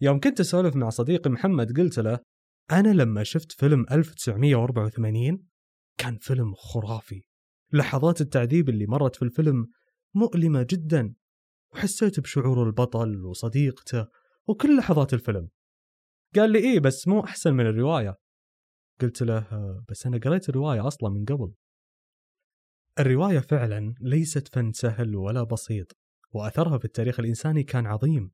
يوم كنت أسولف مع صديقي محمد قلت له أنا لما شفت فيلم 1984 كان فيلم خرافي. لحظات التعذيب اللي مرت في الفيلم مؤلمة جدا وحسيت بشعور البطل وصديقته وكل لحظات الفيلم. قال لي إيه بس مو أحسن من الرواية. قلت له "آه، بس أنا قريت الرواية أصلا من قبل. الرواية فعلا ليست فن سهل ولا بسيط وأثرها في التاريخ الإنساني كان عظيم.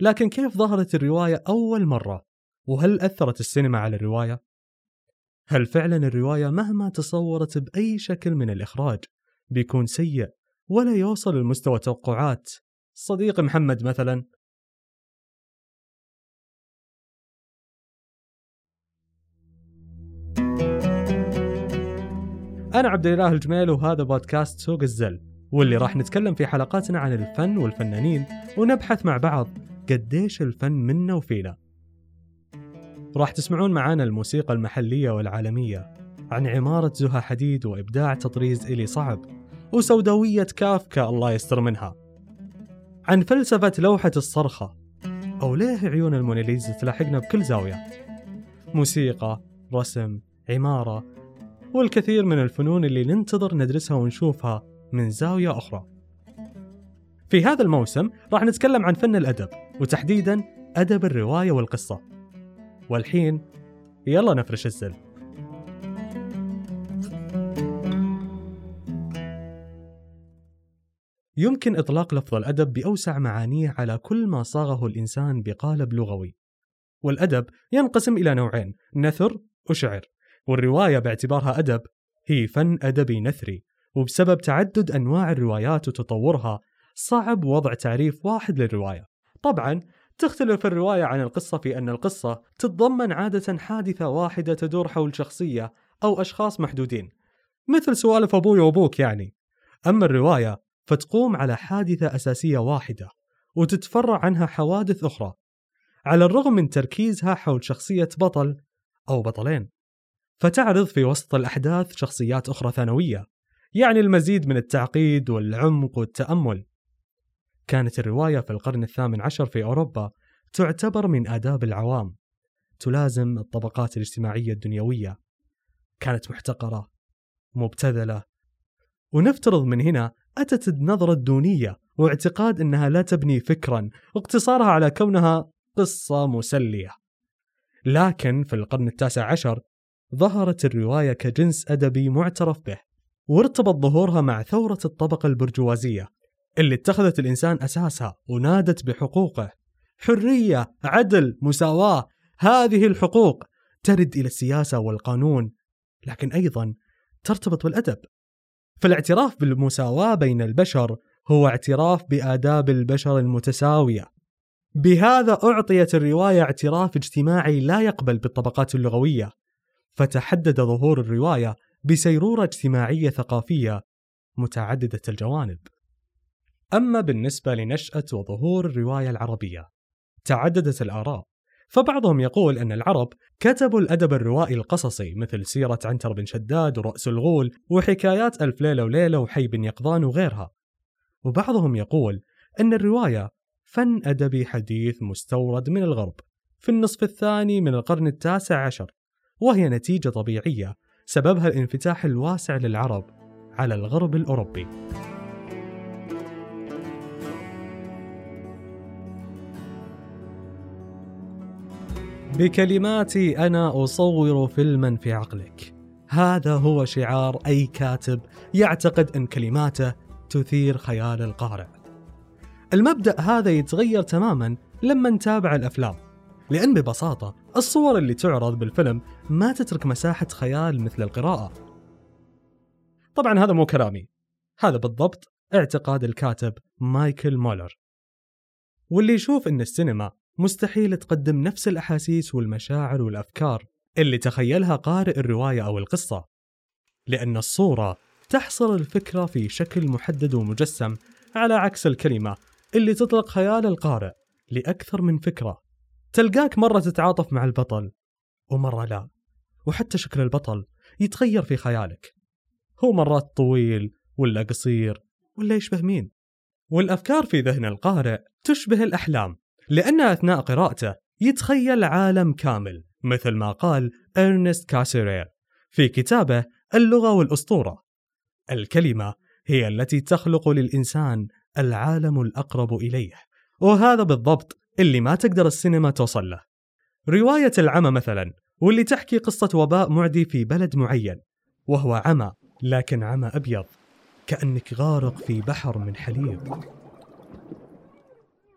لكن كيف ظهرت الرواية أول مرة؟ وهل أثرت السينما على الرواية؟ هل فعلا الرواية مهما تصورت بأي شكل من الإخراج بيكون سيء ولا يوصل لمستوى توقعات صديقي محمد مثلا أنا عبد الإله الجميل وهذا بودكاست سوق الزل واللي راح نتكلم في حلقاتنا عن الفن والفنانين ونبحث مع بعض قديش الفن منا وفينا. راح تسمعون معانا الموسيقى المحلية والعالمية عن عمارة زها حديد وإبداع تطريز إلي صعب وسوداوية كافكا الله يستر منها. عن فلسفة لوحة الصرخة أو ليه عيون الموناليزا تلاحقنا بكل زاوية. موسيقى رسم عمارة والكثير من الفنون اللي ننتظر ندرسها ونشوفها من زاوية أخرى. في هذا الموسم راح نتكلم عن فن الأدب وتحديدا أدب الرواية والقصة. والحين يلا نفرش الزل. يمكن إطلاق لفظ الأدب بأوسع معانيه على كل ما صاغه الإنسان بقالب لغوي. والأدب ينقسم إلى نوعين نثر وشعر. والرواية باعتبارها أدب هي فن أدبي نثري وبسبب تعدد أنواع الروايات وتطورها صعب وضع تعريف واحد للرواية. طبعا تختلف الرواية عن القصة في أن القصة تتضمن عادة حادثة واحدة تدور حول شخصية أو أشخاص محدودين. مثل سوالف أبوي وأبوك يعني. أما الرواية فتقوم على حادثة أساسية واحدة وتتفرع عنها حوادث أخرى. على الرغم من تركيزها حول شخصية بطل أو بطلين. فتعرض في وسط الأحداث شخصيات أخرى ثانوية يعني المزيد من التعقيد والعمق والتأمل. كانت الرواية في القرن الثامن عشر في أوروبا تعتبر من آداب العوام تلازم الطبقات الاجتماعية الدنيوية. كانت محتقرة مبتذلة. ونفترض من هنا أتت النظرة الدونية واعتقاد أنها لا تبني فكرا واقتصارها على كونها قصة مسلية. لكن في القرن التاسع عشر ظهرت الرواية كجنس أدبي معترف به وارتبط ظهورها مع ثورة الطبقة البرجوازية. اللي اتخذت الإنسان أساسها ونادت بحقوقه. حرية عدل مساواة هذه الحقوق ترد إلى السياسة والقانون لكن أيضا ترتبط بالأدب. فالاعتراف بالمساواة بين البشر هو اعتراف بآداب البشر المتساوية. بهذا أعطيت الرواية اعتراف اجتماعي لا يقبل بالطبقات اللغوية. فتحدد ظهور الرواية بسيرورة اجتماعية ثقافية متعددة الجوانب. أما بالنسبة لنشأة وظهور الرواية العربية، تعددت الآراء، فبعضهم يقول أن العرب كتبوا الأدب الروائي القصصي مثل سيرة عنتر بن شداد ورأس الغول وحكايات ألف ليلة وليلة وحي بن يقظان وغيرها. وبعضهم يقول أن الرواية فن أدبي حديث مستورد من الغرب في النصف الثاني من القرن التاسع عشر وهي نتيجة طبيعية سببها الانفتاح الواسع للعرب على الغرب الأوروبي بكلماتي أنا أصور فيلما في عقلك. هذا هو شعار أي كاتب يعتقد أن كلماته تثير خيال القارئ. المبدأ هذا يتغير تماما لما نتابع الأفلام لأن ببساطة الصور اللي تعرض بالفيلم ما تترك مساحة خيال مثل القراءة. طبعا هذا مو كلامي. هذا بالضبط اعتقاد الكاتب مايكل مولر. واللي يشوف إن السينما مستحيل تقدم نفس الأحاسيس والمشاعر والأفكار اللي تخيلها قارئ الرواية أو القصة لأن الصورة تحصر الفكرة في شكل محدد ومجسم على عكس الكلمة اللي تطلق خيال القارئ لأكثر من فكرة. تلقاك مرة تتعاطف مع البطل ومرة لا وحتى شكل البطل يتغير في خيالك. هو مرات طويل ولا قصير ولا يشبه مين والأفكار في ذهن القارئ تشبه الأحلام. لأن أثناء قراءته يتخيل عالم كامل مثل ما قال إرنست كاسيرير في كتابه اللغة والأسطورة. الكلمة هي التي تخلق للإنسان العالم الأقرب إليه وهذا بالضبط اللي ما تقدر السينما توصل له. رواية العمى مثلا واللي تحكي قصة وباء معدي في بلد معين وهو عمى لكن عمى أبيض كأنك غارق في بحر من حليب.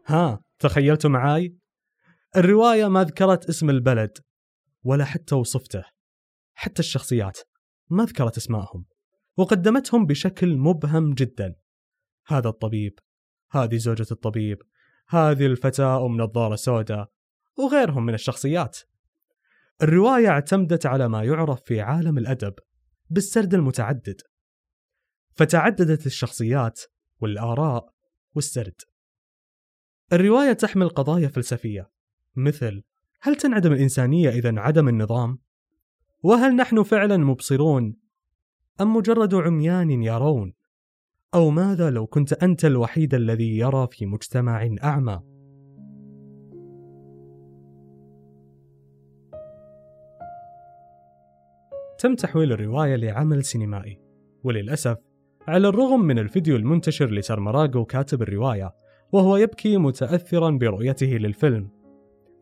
ها! تخيلتوا معاي؟ الرواية ما ذكرت اسم البلد ولا حتى وصفته حتى الشخصيات ما ذكرت اسمائهم وقدمتهم بشكل مبهم جدا. هذا الطبيب هذه زوجة الطبيب هذه الفتاة أم نظارة سوداء وغيرهم من الشخصيات. الرواية اعتمدت على ما يعرف في عالم الأدب بالسرد المتعدد فتعددت الشخصيات والآراء والسرد. الرواية تحمل قضايا فلسفية مثل هل تنعدم الإنسانية إذا انعدم النظام؟ وهل نحن فعلا مبصرون أم مجرد عميان يرون؟ أو ماذا لو كنت أنت الوحيد الذي يرى في مجتمع أعمى؟ تم تحويل الرواية لعمل سينمائي وللأسف على الرغم من الفيديو المنتشر لسارمراغو كاتب الرواية وهو يبكي متأثرا برؤيته للفيلم.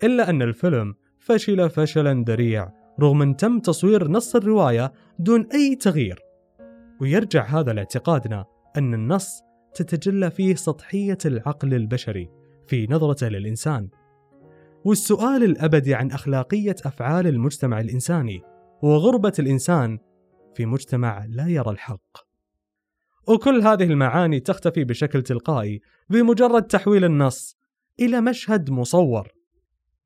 إلا أن الفيلم فشل فشلا ذريع رغم أن تم تصوير نص الرواية دون أي تغيير. ويرجع هذا لاعتقادنا أن النص تتجلى فيه سطحية العقل البشري في نظرته للإنسان. والسؤال الأبدي عن أخلاقية أفعال المجتمع الإنساني وغربة الإنسان في مجتمع لا يرى الحق. وكل هذه المعاني تختفي بشكل تلقائي بمجرد تحويل النص إلى مشهد مصور.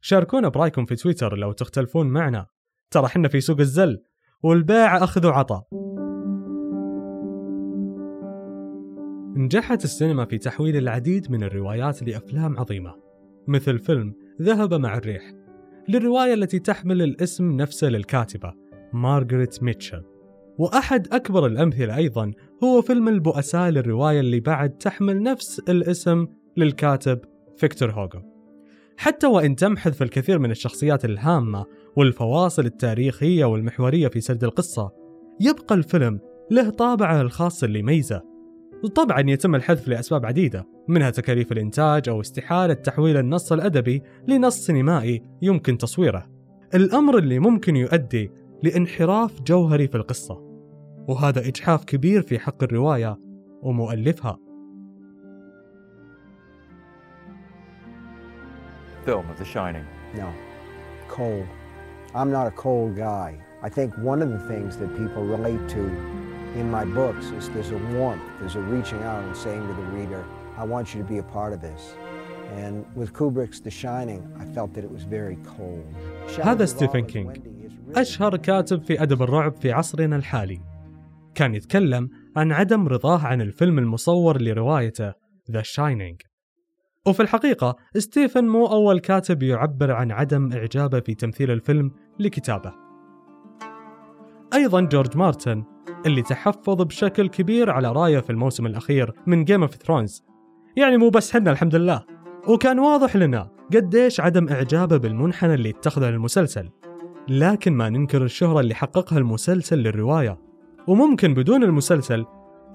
شاركونا برأيكم في تويتر لو تختلفون معنا. ترى حنا في سوق الزل والبيع أخذ وعطى نجحت السينما في تحويل العديد من الروايات لأفلام عظيمة مثل فيلم ذهب مع الريح للرواية التي تحمل الاسم نفسه للكاتبة مارغريت ميتشل. وأحد أكبر الأمثلة أيضا هو فيلم البؤساء للرواية اللي بعد تحمل نفس الاسم للكاتب فيكتور هوغو. حتى وإن تم حذف الكثير من الشخصيات الهامة والفواصل التاريخية والمحورية في سرد القصة يبقى الفيلم له طابعه الخاص اللي يميزه. وطبعا يتم الحذف لأسباب عديدة منها تكاليف الإنتاج أو استحالة تحويل النص الأدبي لنص سينمائي يمكن تصويره. الأمر اللي ممكن يؤدي لانحراف جوهري في القصة. وهذا إجحاف كبير في حق الرواية ومؤلفها Film of The Shining. No. Cold. I'm not a cold guy. I think one of the things that people relate to in my books is there's a warmth, there's a reaching out and saying to the reader, I want you to be a part of this. And with Kubrick's The Shining, I felt that it was very cold. هذا ستيفن كينج أشهر كاتب في أدب الرعب في عصرنا الحالي كان يتكلم عن عدم رضاه عن الفيلم المصور لروايته The Shining وفي الحقيقة ستيفن مو أول كاتب يعبر عن عدم إعجابه في تمثيل الفيلم لكتابه. أيضا جورج مارتن اللي تحفظ بشكل كبير على رأيه في الموسم الأخير من Game of Thrones يعني مو بس حنا الحمد لله. وكان واضح لنا قديش عدم إعجابه بالمنحنى اللي اتخذه المسلسل لكن ما ننكر الشهرة اللي حققها المسلسل للرواية. وممكن بدون المسلسل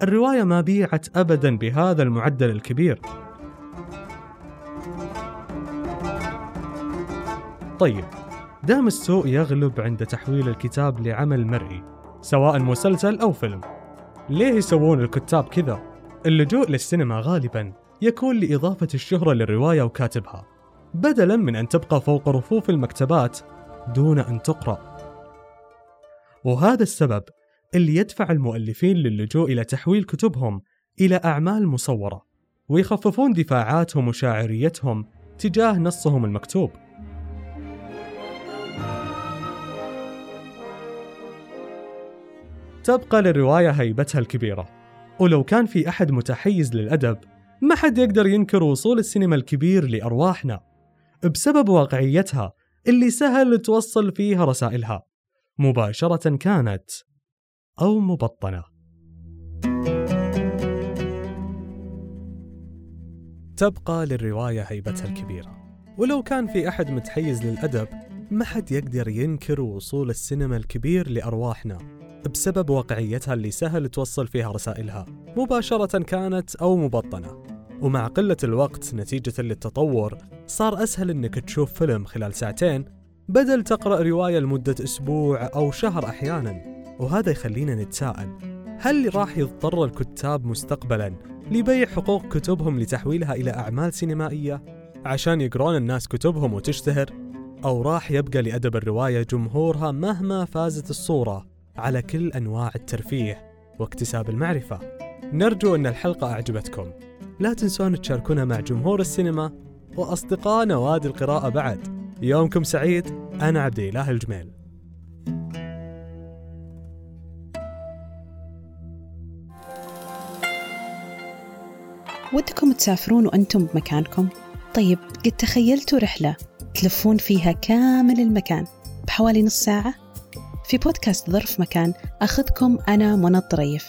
الرواية ما بيعت أبدا بهذا المعدل الكبير طيب دام السوء يغلب عند تحويل الكتاب لعمل مرئي سواء مسلسل أو فيلم ليه يسوون الكتاب كذا؟ اللجوء للسينما غالبا يكون لإضافة الشهرة للرواية وكاتبها بدلا من أن تبقى فوق رفوف المكتبات دون أن تقرأ وهذا السبب اللي يدفع المؤلفين للجوء إلى تحويل كتبهم إلى أعمال مصورة ويخففون دفاعاتهم وشاعريتهم تجاه نصهم المكتوب. تبقى للرواية هيبتها الكبيرة. ولو كان في أحد متحيز للأدب ما حد يقدر ينكر وصول السينما الكبير لأرواحنا بسبب واقعيتها اللي سهل توصل فيها رسائلها. مباشرة كانت أو مبطنة. تبقى للرواية هيبتها الكبيرة. ولو كان في أحد متحيز للأدب ما حد يقدر ينكر وصول السينما الكبير لأرواحنا بسبب واقعيتها اللي سهل توصل فيها رسائلها مباشرة كانت أو مبطنة. ومع قلة الوقت نتيجة للتطور صار أسهل إنك تشوف فيلم خلال ساعتين بدل تقرأ رواية لمدة أسبوع أو شهر أحيانا. وهذا يخلينا نتساءل هل راح يضطر الكتاب مستقبلا لبيع حقوق كتبهم لتحويلها إلى أعمال سينمائية عشان يقرون الناس كتبهم وتشتهر؟ أو راح يبقى لأدب الرواية جمهورها مهما فازت الصورة على كل أنواع الترفيه واكتساب المعرفة؟ نرجو أن الحلقة أعجبتكم. لا تنسون تشاركونا مع جمهور السينما وأصدقاء نوادي القراءة بعد. يومكم سعيد. أنا عبد الإله الجميل. ودكم تسافرون وأنتم بمكانكم؟ طيب قد تخيلتوا رحلة تلفون فيها كامل المكان بحوالي نص ساعة؟ في بودكاست ظرف مكان أخذكم أنا منى الطريف.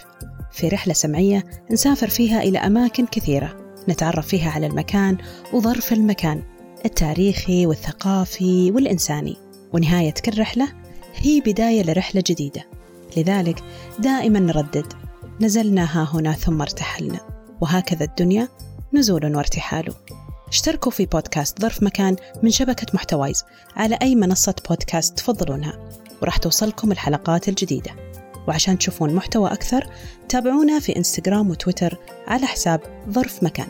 في رحلة سمعية نسافر فيها إلى أماكن كثيرة. نتعرف فيها على المكان وظرف المكان التاريخي والثقافي والإنساني. ونهاية كل رحلة هي بداية لرحلة جديدة. لذلك دائما نردد. نزلنا ها هنا ثم ارتحلنا. وهكذا الدنيا نزول وارتحال اشتركوا في بودكاست ظرف مكان من شبكة محتوايز على أي منصة بودكاست تفضلونها وراح توصلكم الحلقات الجديدة. وعشان تشوفون محتوى أكثر تابعونا في إنستغرام وتويتر على حساب ظرف مكان.